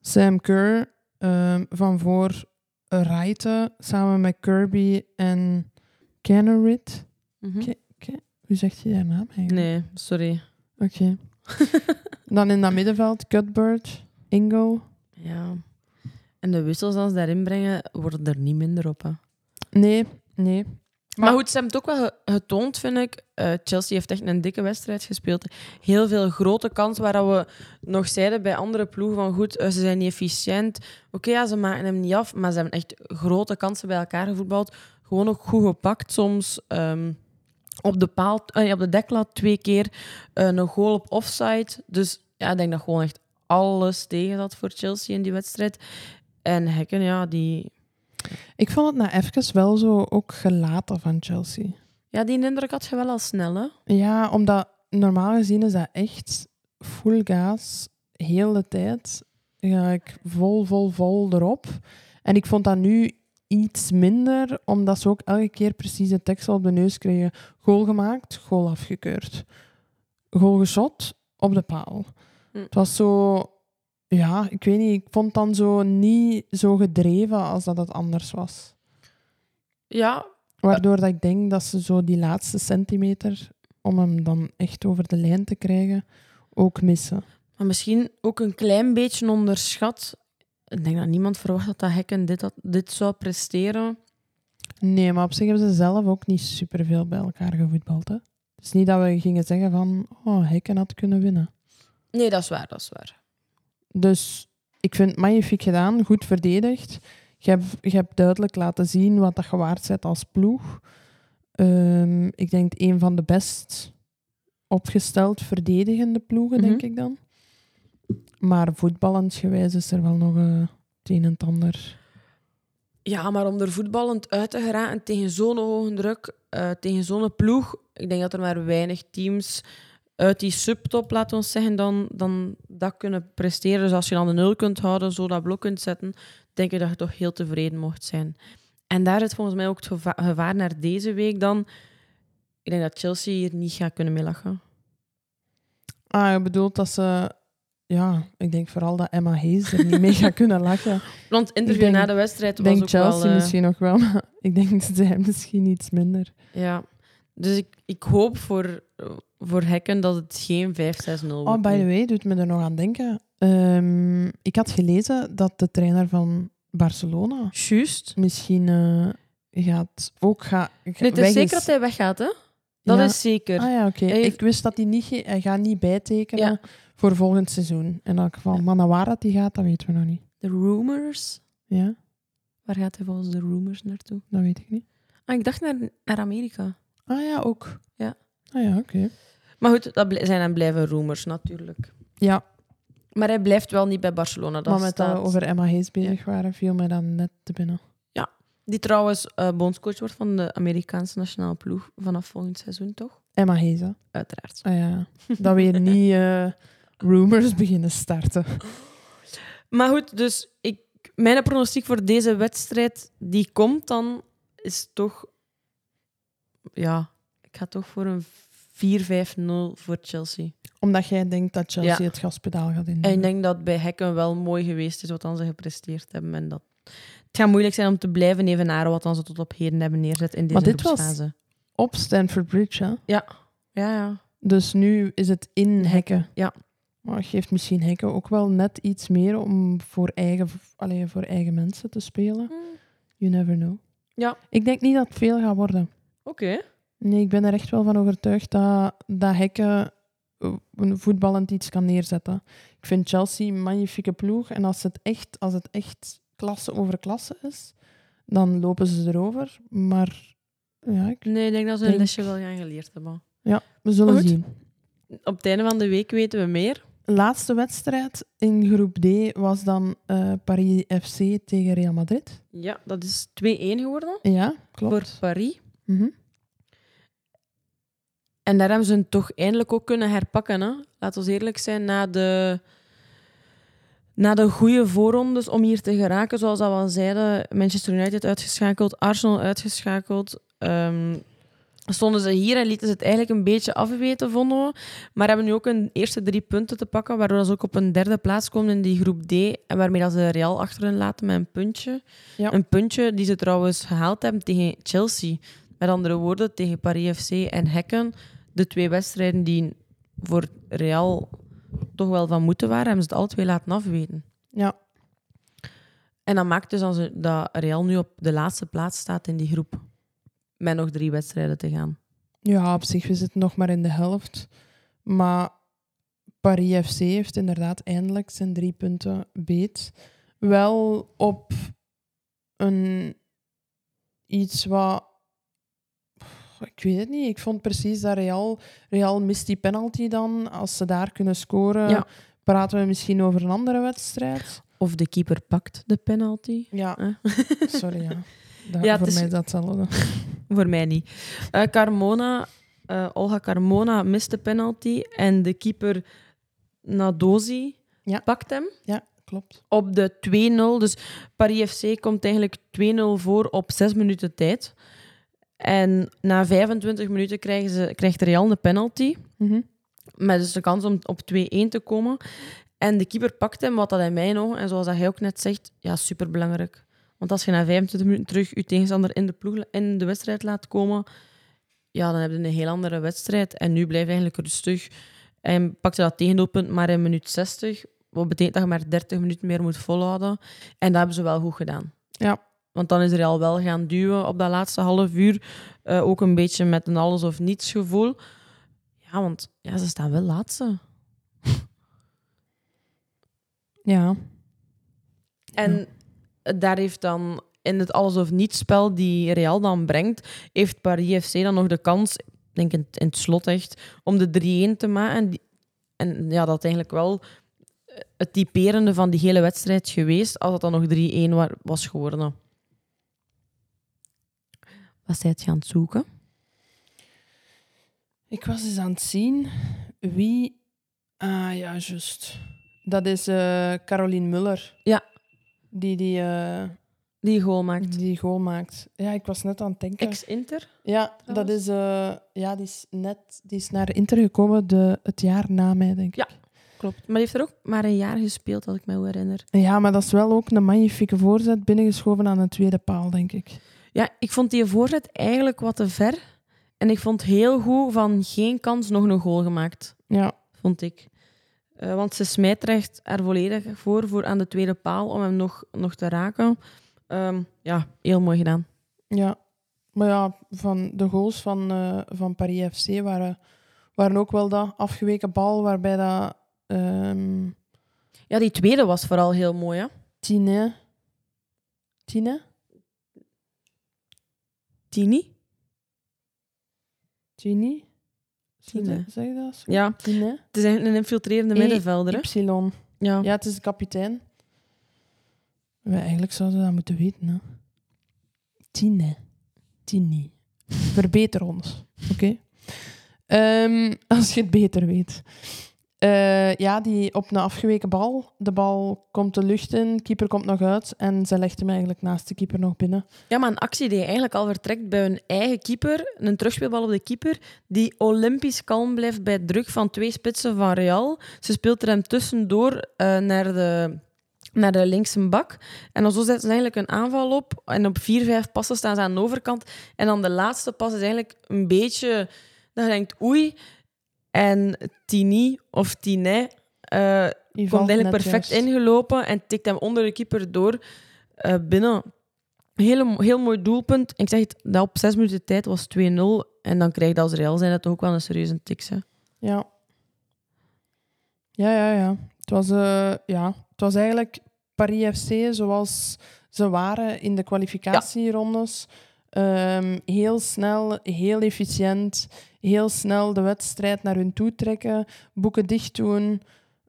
Sam Kerr ehm, van voor Rijten samen met Kirby en Kennerit. Oké. Hoe zegt je haar naam eigenlijk? Nee, sorry. Oké. (laughs) Dan in dat middenveld Cuthbert, Ingo. Ja. En de wissels als ze daarin brengen, worden er niet minder op. Hè? Nee, nee. Maar, goed, ze hebben het ook wel ge- getoond, vind ik. Eh, Chelsea heeft echt een dikke wedstrijd gespeeld. Heel veel grote kansen waar we nog zeiden bij andere ploegen van goed, eh, ze zijn niet efficiënt. Oké, ja, ze maken hem niet af, maar ze hebben echt grote kansen bij elkaar gevoetbald. Gewoon ook goed gepakt soms. ehm, op, de paal, eh, op de deklat twee keer eh, een goal op offside. Dus ja, ik denk dat gewoon echt alles tegen zat voor Chelsea in die wedstrijd. En Hekken, ja, die, Ik vond het na even wel zo ook gelaten van Chelsea. ja, die indruk had je wel al snel, hè? Ja, omdat normaal gezien is dat echt full gas, heel de tijd. Ga ik vol, vol, vol erop. En ik vond dat nu iets minder, omdat ze ook elke keer precies de tekst op de neus kregen. Goal gemaakt, goal afgekeurd. Goal geschot, op de paal. Hm. Het was zo... Ja, ik weet niet. Ik vond dan zo niet zo gedreven als dat het anders was. Ja, Waardoor dat ik denk dat ze zo die laatste centimeter, om hem dan echt over de lijn te krijgen, ook missen. Maar misschien ook een klein beetje onderschat. Ik denk dat niemand verwacht had dat Hekken dit, had- dit zou presteren. Nee, maar op zich hebben ze zelf ook niet superveel bij elkaar gevoetbald. Hè? Het is niet dat we gingen zeggen van, oh, Hekken had kunnen winnen. Nee, dat is waar, dat is waar. Dus ik vind het magnifiek gedaan, goed verdedigd. Je hebt, je hebt duidelijk laten zien wat dat je waard bent als ploeg. Ehm, ik denk een van de best opgesteld verdedigende ploegen, denk Mhm. ik dan. Maar voetballend gewijs is er wel nog eh, het een en het ander. Ja, maar om er voetballend uit te geraken tegen zo'n hoge druk, eh, tegen zo'n ploeg, ik denk dat er maar weinig teams uit die subtop, laten we zeggen, dan, dan dat kunnen presteren. Dus als je dan de nul kunt houden, zo dat blok kunt zetten, denk ik dat je toch heel tevreden mocht zijn. En daar is volgens mij ook het geva- gevaar naar deze week dan. Ik denk dat Chelsea hier niet gaat kunnen mee lachen. Ah, je bedoelt dat ze... Ja, ik denk vooral dat Emma Hayes er niet mee gaat kunnen lachen. Want interview denk- na de wedstrijd Ik was denk ook Chelsea wel... eh, misschien nog wel, maar (laughs) ik denk zij misschien iets minder. Ja. Dus ik, ik hoop voor, voor Hekken dat het geen 5-6-0 wordt. Oh, by the way, doet me er nog aan denken. Ehm, ik had gelezen dat de trainer van Barcelona Juist. misschien eh, gaat ook gaat. Nee, het is zeker dat hij weggaat, hè? Dat Ja. is zeker. Ah ja, oké. Ik wist dat hij niet, hij gaat niet bijtekenen Ja. Voor volgend seizoen. In elk geval. Ja. Maar naar waar dat hij gaat, dat weten we nog niet. De rumors. Ja, Waar gaat hij volgens de rumors naartoe? dat weet ik niet. Ah, ik dacht naar, naar Amerika. Ah ja, ook. Ja. Ah ja, oké. Maar goed, dat zijn en blijven rumors natuurlijk. Ja, Maar hij blijft wel niet bij Barcelona. Dat maar met dat staat... we over Emma Hayes bezig waren, viel mij dan net te binnen. Die trouwens eh bondscoach wordt van de Amerikaanse nationale ploeg vanaf volgend seizoen, toch? Emma Hayes, hè? Uiteraard. Ah ja. Dat weer niet (laughs) eh, rumors beginnen starten. Maar goed, dus ik, mijn pronostiek voor deze wedstrijd die komt dan, is toch... Ja, ik ga toch voor een 4-5-0 voor Chelsea. Omdat jij denkt dat Chelsea Ja. het gaspedaal gaat in. En ik denk dat bij Hekken wel mooi geweest is wat dan ze gepresteerd hebben. En dat het gaat moeilijk zijn om te blijven evenaren wat dan ze tot op heden hebben neerzet in deze Maar dit was-. Op Stanford Bridge, hè? Ja, ja. Dus nu is het in hekken. Ja. Maar het geeft misschien hekken ook wel net iets meer om voor eigen, allee, voor eigen mensen te spelen. You never know. Ja. Ik denk niet dat het veel gaat worden. Oké. Nee, ik ben er echt wel van overtuigd dat, dat hekken eh, een voetballend iets kan neerzetten. Ik vind Chelsea een magnifieke ploeg. En als het echt, als het echt klasse over klasse is, dan lopen ze erover. Maar ja, ik, Nee, ik denk dat ze een Denk- lesje wel gaan geleerd hebben. ja we zullen Goed. zien. Op het einde van de week weten we meer. Laatste wedstrijd in groep D was dan eh, Paris FC tegen Real Madrid. Ja, dat is 2-1 geworden Ja, klopt. voor Paris. Mhm. En daar hebben ze het toch eindelijk ook kunnen herpakken. Hè? Laten we eerlijk zijn, na de, na de goede voorrondes om hier te geraken, zoals dat we al zeiden, Manchester United uitgeschakeld, Arsenal uitgeschakeld. ehm, stonden ze hier en lieten ze het eigenlijk een beetje afweten, vonden we. Maar hebben nu ook een eerste drie punten te pakken, waardoor ze ook op een derde plaats komen in die groep D. En waarmee dat ze Real achter hen laten met een puntje. Ja. Een puntje die ze trouwens gehaald hebben tegen Chelsea. Met andere woorden, tegen Paris FC en Hekken. De twee wedstrijden die voor Real toch wel van moeten waren, hebben ze het alle twee laten afweten. Ja, En dat maakt dus dat Real nu op de laatste plaats staat in die groep. Met nog drie wedstrijden te gaan. ja, op zich we zitten nog maar in de helft. Maar Paris FC heeft inderdaad eindelijk zijn drie punten beet. Wel op een iets wat... Ik weet het niet. Ik vond precies dat Real... Real mist die penalty dan. Als ze daar kunnen scoren, Ja. praten we misschien over een andere wedstrijd. Of de keeper pakt de penalty. Ja, Eh? sorry. Ja. (laughs) Dat, Ja, voor is- mij is dat hetzelfde. Voor mij niet. Eh, Carmona, eh, Olga Carmona mist de penalty. En de keeper Nadozi Ja. pakt hem. Ja, klopt. op de 2-0. Dus Paris FC komt eigenlijk 2-0 voor op 6 minuten tijd. En na 25 minuten krijgen ze, krijgt Real een penalty. Mhm. Met dus de kans om op 2-1 te komen. En de keeper pakt hem, wat dat in mijn ogen, en zoals dat hij ook net zegt, ja, superbelangrijk. Want als je na 25 minuten terug je tegenstander in de, ploeg, in de wedstrijd laat komen, ja, dan heb je een heel andere wedstrijd. En nu blijft hij eigenlijk rustig. En pakte dat tegendoelpunt maar in minuut 60. Wat betekent dat je maar 30 minuten meer moet volhouden. En dat hebben ze wel goed gedaan. Ja, Want dan is Real wel gaan duwen op dat laatste half uur. Eh, ook een beetje met een alles of niets gevoel. Ja, want ja, ze staan wel laatste. Ja. En daar heeft dan in het alles of niets spel die Real dan brengt, heeft Paris FC dan nog de kans, ik denk in, het- in het slot echt, om de 3-1 te maken. En, ja, dat is eigenlijk wel eh, het typerende van die hele wedstrijd geweest, als het dan nog 3-1 wa- was geworden. Wat zij het gaan zoeken? Ik was eens aan het zien wie. Ah ja, juist. Dat is eh Caroline Muller. Ja. Die die, eh, Die goal maakt. die goal maakt. Ja, ik was net aan het denken. Ex-Inter? ja, dat is, eh, ja, die is net die is naar Inter gekomen de, het jaar na mij, denk ik. Ja. Klopt. Maar die heeft er ook maar een jaar gespeeld, als ik me herinner. Ja, maar dat is wel ook een magnifieke voorzet binnengeschoven aan de tweede paal, denk ik. Ja, ik vond die voorzet eigenlijk wat te ver. En ik vond heel goed van geen kans nog een goal gemaakt, Ja, vond ik. Eh, want ze smijt er echt er volledig voor, voor aan de tweede paal om hem nog, nog te raken. Ehm, ja, heel mooi gedaan. ja. Maar ja, van de goals van, eh, van Paris FC waren, waren ook wel dat afgeweken bal waarbij dat... ehm Ja, die tweede was vooral heel mooi. Hè? Tine. Tine? Tini? Tini? Tine. Zeg je dat zo? Ja, Tine? het is eigenlijk een infiltrerende E- middenvelder. Hè? Y. Ja. Ja, het is de kapitein. Wij eigenlijk zouden dat moeten weten. Hè. Tine. Tini. Verbeter ons. Oké? Ehm, als je het beter weet. Eh, ja, die op een afgeweken bal. De bal komt de lucht in, keeper komt nog uit en ze legt hem eigenlijk naast de keeper nog binnen. Ja, maar een actie die eigenlijk al vertrekt bij hun eigen keeper. Een terugspeelbal op de keeper. Die olympisch kalm blijft bij druk van twee spitsen van Real. Ze speelt er hem tussendoor eh, naar, de, naar de linkse bak. En dan zo zetten ze eigenlijk een aanval op. En op vier, vijf passen staan ze aan de overkant. En dan de laatste pas is eigenlijk een beetje... Dat je denkt, oei. En Tini of Tinet... eh, Die komt eigenlijk perfect juist. ingelopen en tikt hem onder de keeper door eh, binnen. Heel, heel mooi doelpunt. Ik zeg het, dat op zes minuten tijd was 2-0. En dan krijg je als Real zijn dat toch ook wel een serieuze tik. Hè? Ja. Ja, ja, ja. Het was, eh, ja. het was eigenlijk Paris FC zoals ze waren in de kwalificatierondes. Ehm, heel snel, heel efficiënt, heel snel de wedstrijd naar hun toe trekken, boeken dicht doen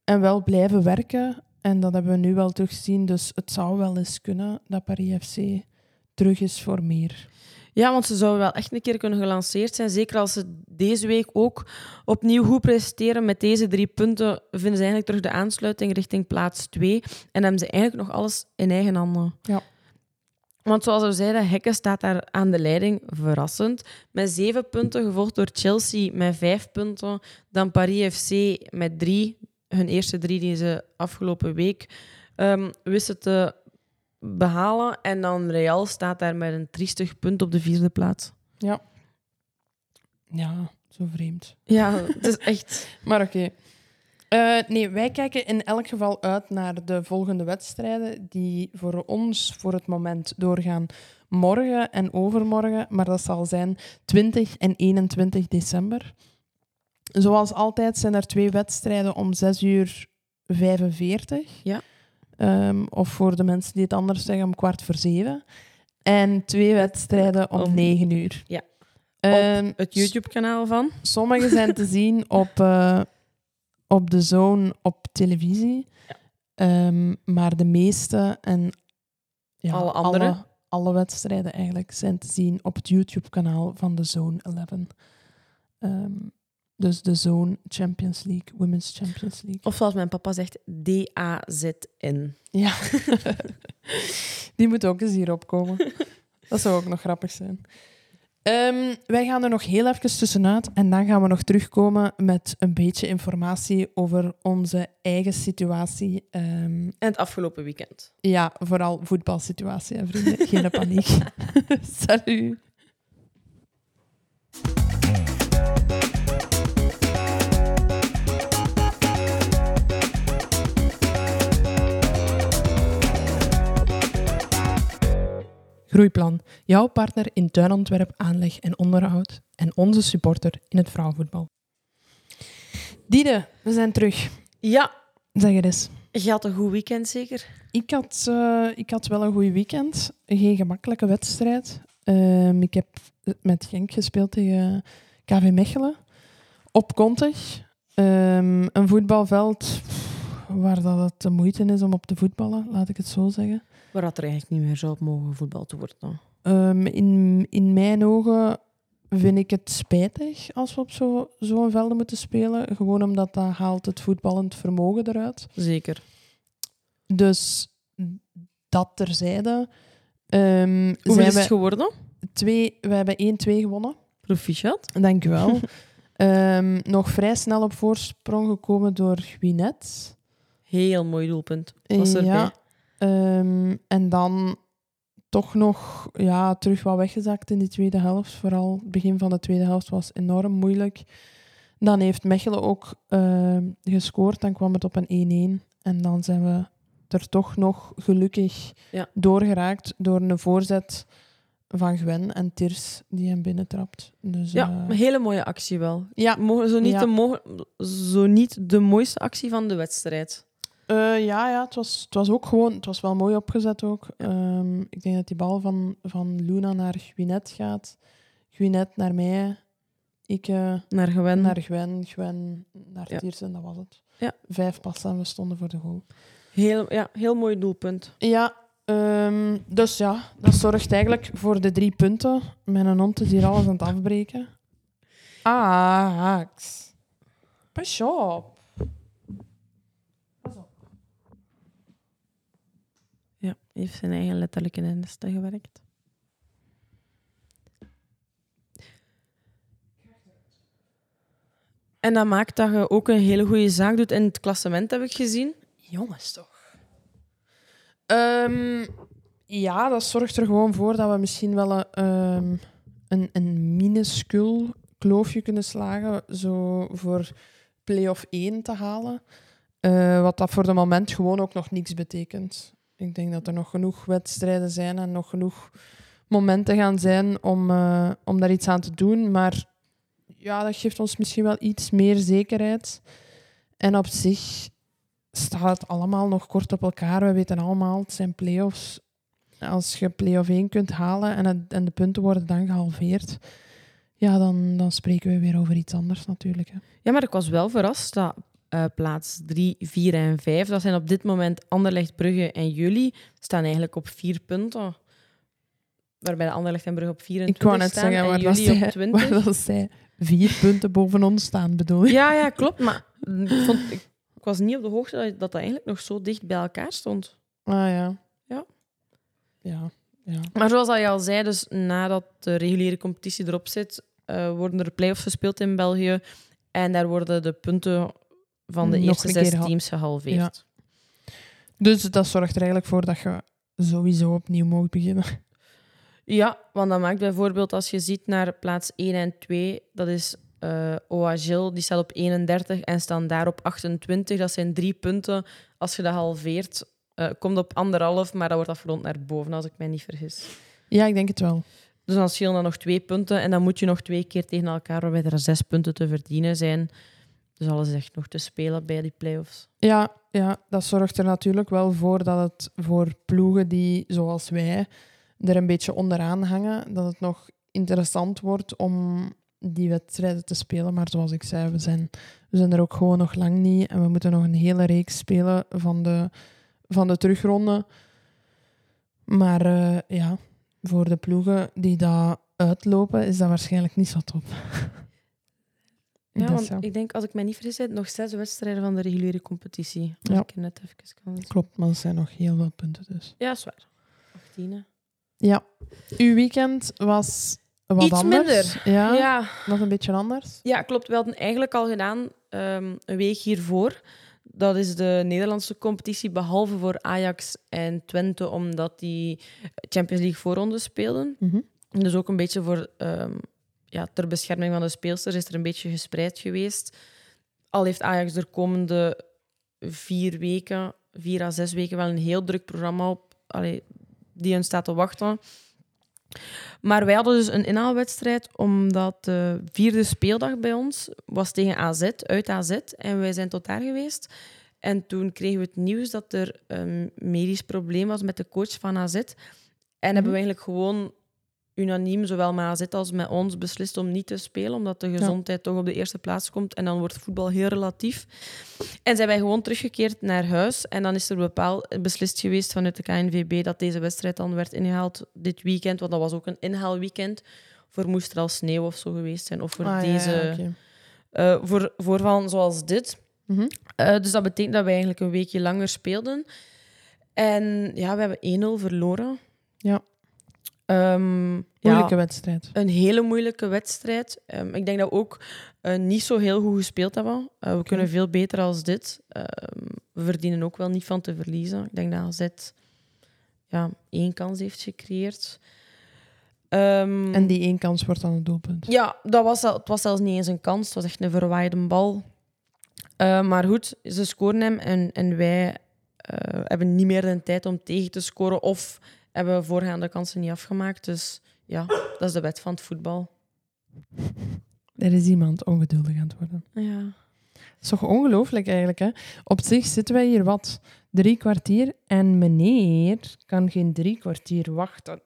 en wel blijven werken. En dat hebben we nu wel teruggezien. Dus het zou wel eens kunnen dat Paris FC terug is voor meer. Ja, want ze zouden wel echt een keer kunnen gelanceerd zijn. Zeker als ze deze week ook opnieuw goed presteren. Met deze drie punten vinden ze eigenlijk terug de aansluiting richting plaats 2. En hebben ze eigenlijk nog alles in eigen handen. Ja. Want zoals we zeiden, Hekken staat daar aan de leiding, verrassend. Met zeven punten, gevolgd door Chelsea met vijf punten. Dan Paris FC met drie. Hun eerste drie die ze afgelopen week ehm, wisten te behalen. En dan Real staat daar met een triestig punt op de vierde plaats. Ja. Ja, zo vreemd. Ja, het is echt... (laughs) Maar oké. Eh, nee, wij kijken in elk geval uit naar de volgende wedstrijden die voor ons voor het moment doorgaan morgen en overmorgen, maar dat zal zijn 20 en 21 december. Zoals altijd zijn er twee wedstrijden om 6 uur 45. Ja. Ehm, of voor de mensen die het anders zeggen, om kwart voor zeven. En twee wedstrijden om Om- 9 uur. Ja. Ehm, Het YouTube-kanaal van. Sommige zijn te zien op, eh, op de zone op televisie. Ehm, maar de meeste en ja, Alle andere? Alle, alle wedstrijden eigenlijk zijn te zien op het YouTube-kanaal van de Zone 11. Ehm, dus de Zone Champions League, Women's Champions League. Of zoals mijn papa zegt, D-A-Z-N. Ja, (laughs) die moet ook eens hierop komen. Dat zou ook nog grappig zijn. Ehm, wij gaan er nog heel even tussenuit en dan gaan we nog terugkomen met een beetje informatie over onze eigen situatie. Ehm, En het afgelopen weekend. ja, vooral voetbalsituatie, hè, vrienden. Geen (laughs) paniek. (laughs) Salut. Groeiplan, jouw partner in tuinontwerp, aanleg en onderhoud. En onze supporter in het vrouwenvoetbal. Diede, we zijn terug. Ja, Zeg het eens. je had een goed weekend zeker? Ik had, eh, ik had wel een goed weekend. Geen gemakkelijke wedstrijd. Ehm, ik heb met Genk gespeeld tegen KV Mechelen. Op Kontig. Ehm, een voetbalveld waar dat het de moeite is om op te voetballen, laat ik het zo zeggen. Waar dat er eigenlijk niet meer zou op mogen voetbald worden. Ehm, in, in mijn ogen vind ik het spijtig als we op zo- zo'n velden moeten spelen. Gewoon omdat dat haalt het voetballend vermogen eruit. Zeker. Dus dat terzijde. Ehm Hoeveel is het geworden? twee, we hebben 1-2 gewonnen. Proficiat. Dank u wel. Nog vrij snel op voorsprong gekomen door Gwinet. Heel mooi doelpunt. Was erbij. Ja. Ehm, en dan toch nog ja, terug wat weggezakt in die tweede helft. Vooral het begin van de tweede helft was enorm moeilijk. Dan heeft Mechelen ook ehm, gescoord. Dan kwam het op een 1-1. En dan zijn we er toch nog gelukkig Ja. doorgeraakt door een voorzet van Gwen en Tirs die hem binnentrapt. Dus, Ja, eh, een hele mooie actie wel. ja, Mo- Zo niet, Ja. de, zo niet de mooiste actie van de wedstrijd. Eh, ja, ja het, was, het was ook gewoon... Het was wel mooi opgezet ook. Ehm, ik denk dat die bal van, van Luna naar Gwinet gaat. Gwinet naar mij. Ik eh, Naar Gwen. naar Gwen. Gwen naar Ja. Tiersen, dat was het. Ja. Vijf passen en we stonden voor de goal. Heel, ja, heel mooi doelpunt. Ja, ehm, dus ja, dat zorgt eigenlijk voor de drie punten. Mijn hond is hier alles aan het afbreken. Ah, Haaks. Pas op. Pas op. Ja, heeft zijn eigen letterlijke nesten gewerkt. En dat maakt dat je ook een hele goede zaak doet in het klassement, heb ik gezien. Jongens, toch? Ehm, ja, dat zorgt er gewoon voor dat we misschien wel een, ehm, een, een minuscuul kloofje kunnen slagen. Zo voor play-off 1 te halen. Eh, wat dat voor de moment gewoon ook nog niks betekent. Ik denk dat er nog genoeg wedstrijden zijn en nog genoeg momenten gaan zijn om, eh, om daar iets aan te doen. Maar ja, dat geeft ons misschien wel iets meer zekerheid. En op zich staat het allemaal nog kort op elkaar. We weten allemaal, het zijn play-offs. Als je play-off 1 kunt halen en, het- en de punten worden dan gehalveerd, ja, dan, dan spreken we weer over iets anders natuurlijk. Hè. Ja, maar ik was wel verrast dat eh, plaats 3, 4 en 5, dat zijn op dit moment Anderlecht, Brugge en jullie, staan eigenlijk op vier punten. Waarbij de Anderlecht en Brugge op 24 Ik wou net staan zeggen, en waar, jullie zij, op 20. waar dat zij vier punten boven ons staan, bedoel je? Ja, ja, klopt. Maar ik, vond, ik, ik was niet op de hoogte dat, dat eigenlijk nog zo dicht bij elkaar stond. Ah ja. Ja. Ja. ja. Maar zoals al je al zei, dus nadat de reguliere competitie erop zit, eh, worden er play-offs gespeeld in België. En daar worden de punten van de Nog eerste zes teams gehalveerd. Dus dat zorgt er eigenlijk voor dat je sowieso opnieuw mag beginnen. (laughs) Ja, want dat maakt bijvoorbeeld als je ziet naar plaats 1 en 2, dat is eh Oagil, die staat op 31 en staan daar op 28. Dat zijn drie punten. Als je dat halveert, eh, komt op anderhalf, maar dat wordt afgerond naar boven, als ik mij niet vergis. Ja, ik denk het wel. Dus dan schelen dan nog twee punten en dan moet je nog twee keer tegen elkaar, waarbij er zes punten te verdienen zijn. Dus alles echt nog te spelen bij die play-offs. Ja, ja, dat zorgt er natuurlijk wel voor dat het voor ploegen die, zoals wij, er een beetje onderaan hangen, dat het nog interessant wordt om die wedstrijden te spelen. Maar zoals ik zei, we zijn, we zijn er ook gewoon nog lang niet. En we moeten nog een hele reeks spelen van de, van de terugronde. Maar eh, ja, voor de ploegen die daar uitlopen, is dat waarschijnlijk niet zo top. (laughs) Ja, want ik denk, als ik mij niet vergis, nog zes wedstrijden van de reguliere competitie. Als Ja. ik er net even kan. Klopt, maar er zijn nog heel veel punten dus. Ja, is waar. 18. hè. Ja, uw weekend was wat Iets anders. minder. Ja, Ja, nog een beetje anders. Ja, klopt. We hadden eigenlijk al gedaan ehm, een week hiervoor. Dat is de Nederlandse competitie, behalve voor Ajax en Twente, omdat die Champions League voorronde speelden. Mhm. Dus ook een beetje voor, ehm, ja, ter bescherming van de speelsters is er een beetje gespreid geweest. Al heeft Ajax de komende vier weken, vier à zes weken, wel een heel druk programma op, allee, die hen staat te wachten. Maar wij hadden dus een inhaalwedstrijd, omdat de vierde speeldag bij ons was tegen AZ, uit AZ. En wij zijn tot daar geweest. En toen kregen we het nieuws dat er een medisch probleem was met de coach van AZ. En hebben we eigenlijk gewoon unaniem, zowel met AZ als met ons, beslist om niet te spelen, omdat de gezondheid toch op de eerste plaats komt. En dan wordt voetbal heel relatief. En zijn wij gewoon teruggekeerd naar huis. En dan is er bepaald beslist geweest vanuit de KNVB dat deze wedstrijd dan werd ingehaald dit weekend. Want dat was ook een inhaalweekend. Voor moest er al sneeuw of zo geweest zijn. Of voor Ah, deze... ja, eh, voor voorvallen zoals dit. Mhm. Eh, dus dat betekent dat wij eigenlijk een weekje langer speelden. En ja, we hebben 1-0 verloren. Ja. Ehm, ja, Moeilijke wedstrijd. een hele moeilijke wedstrijd. Ehm, ik denk dat we ook eh, niet zo heel goed gespeeld hebben. Eh, we kunnen veel beter als dit. Ehm, we verdienen ook wel niet van te verliezen. Ik denk dat AZ ja, één kans heeft gecreëerd. En die één kans wordt dan een doelpunt. ja, dat was, het was zelfs niet eens een kans. Het was echt een verwaaide bal. Maar goed, ze scoren hem en, en wij eh, hebben niet meer de tijd om tegen te scoren of hebben voorgaande kansen niet afgemaakt. Dus ja, dat is de wet van het voetbal. Er is iemand ongeduldig aan het worden. Ja. Dat is toch ongelooflijk eigenlijk, hè? Op zich zitten wij hier wat drie kwartier en meneer kan geen drie kwartier wachten.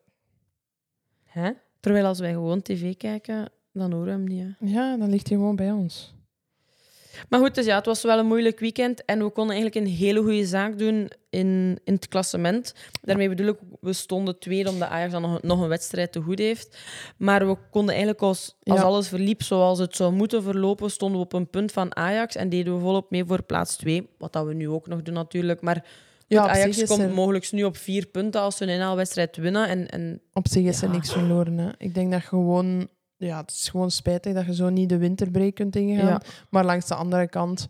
Hè? Terwijl als wij gewoon tv kijken, dan horen we hem niet. hè. Ja, dan ligt hij gewoon bij ons. Maar goed, dus ja, het was wel een moeilijk weekend en we konden eigenlijk een hele goede zaak doen in, in het klassement. Daarmee bedoel ik, we stonden tweede omdat Ajax dan nog, nog een wedstrijd te goed heeft. Maar we konden eigenlijk als, als Ja. alles verliep zoals het zou moeten verlopen, stonden we op een punt van Ajax en deden we volop mee voor plaats 2. Wat dat we nu ook nog doen natuurlijk. Maar goed, Ajax komt er- mogelijk nu op vier punten als ze een inhaalwedstrijd winnen. En, en Op zich is er niks verloren. Hè. Ik denk dat gewoon... Ja, het is gewoon spijtig dat je zo niet de winterbreak kunt ingaan. Ja. Maar langs de andere kant...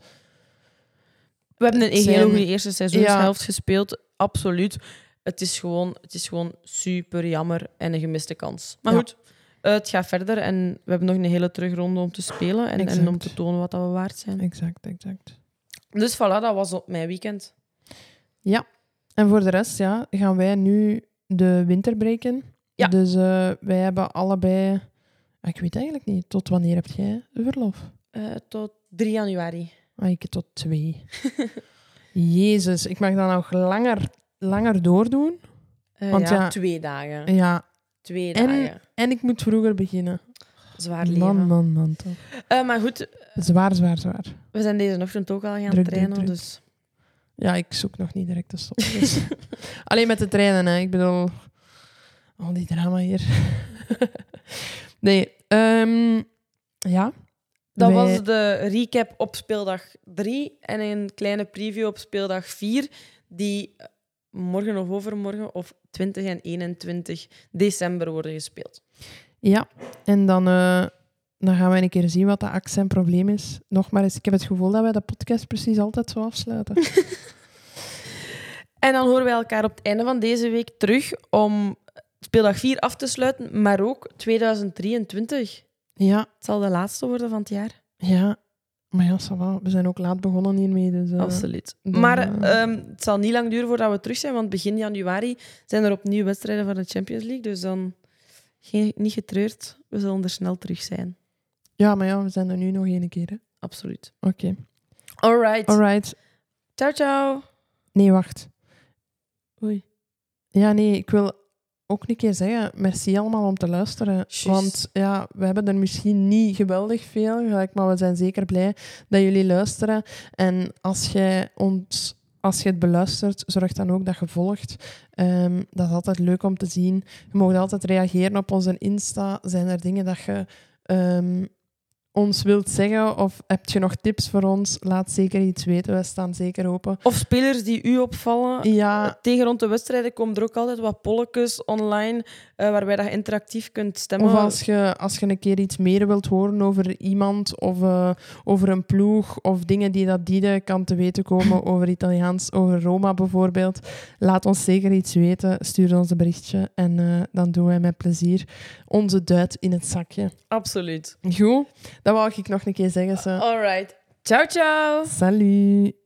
we hebben een zijn- hele goede eerste seizoenshelft gespeeld, absoluut. Het is, gewoon, het is gewoon super jammer en een gemiste kans. Maar Ja. goed, het gaat verder en we hebben nog een hele terugronde om te spelen en, en om te tonen wat dat we waard zijn. Exact, exact. Dus voilà, dat was op mijn weekend. En voor de rest, ja, gaan wij nu de winterbreak in. Ja. Dus eh, wij hebben allebei... Ah, Ik weet eigenlijk niet, tot wanneer heb jij de verlof? Eh, tot 3 januari. Ah, ik tot twee. (laughs) Jezus, ik mag dat nog langer, langer doordoen. Eh, Want ja, ja- twee dagen. Ja, Twee En- dagen. en ik moet vroeger beginnen. Zwaar leven. Man, man, man, toch. Eh, maar goed, Zwaar, zwaar, zwaar. we zijn deze ochtend ook al gaan Druk, trainen, druk. dus... Ja, ik zoek nog niet direct te stoppen. Dus. (laughs) Alleen met de treinen, hè. Ik bedoel... Al die drama hier. (laughs) nee, ehm, ja. Dat Wij- was de recap op speeldag 3 en een kleine preview op speeldag 4, die morgen of overmorgen of 20 en 21 december worden gespeeld. Ja, en dan, eh, dan gaan we een keer zien wat dat accent probleem is. Nog maar eens, ik heb het gevoel dat wij de podcast precies altijd zo afsluiten. (laughs) (laughs) En dan horen wij elkaar op het einde van deze week terug om speeldag 4 af te sluiten, maar ook 2023. ja, Het zal de laatste worden van het jaar. ja. Maar ja, we zijn ook laat begonnen hiermee. Dus, eh, Absoluut. dan, Maar eh, ehm, het zal niet lang duren voordat we terug zijn, want begin januari zijn er opnieuw wedstrijden van de Champions League. Dus dan geen, niet getreurd, we zullen er snel terug zijn. Ja, maar ja, we zijn er nu nog één keer. hè. Absoluut. Oké. All right. Alright. Ciao, ciao. Nee, wacht. Oei. Ja, nee, ik wil ook een keer zeggen, merci allemaal om te luisteren. Want ja, we hebben er misschien niet geweldig veel, gelijk, maar we zijn zeker blij dat jullie luisteren. En als jij ons... Als je het beluistert, zorg dan ook dat je volgt. Ehm, dat is altijd leuk om te zien. Je mag altijd reageren op onze Insta. Zijn er dingen dat je ehm, ons wilt zeggen? Of heb je nog tips voor ons? Laat zeker iets weten. We staan zeker open. Of spelers die u opvallen. Ja, Tegen rond de wedstrijden komen er ook altijd wat polletjes online, eh, waarbij dat je interactief kunt stemmen. Of als je, als je een keer iets meer wilt horen over iemand of eh, over een ploeg of dingen die dat dienen kan te weten komen (clears throat) over Italiaans, over Roma bijvoorbeeld. Laat ons zeker iets weten. Stuur ons een berichtje en eh, dan doen wij met plezier onze duit in het zakje. Absoluut. Goed, dat wou ik nog een keer zeggen. Ze. All right. Ciao, ciao. Salut!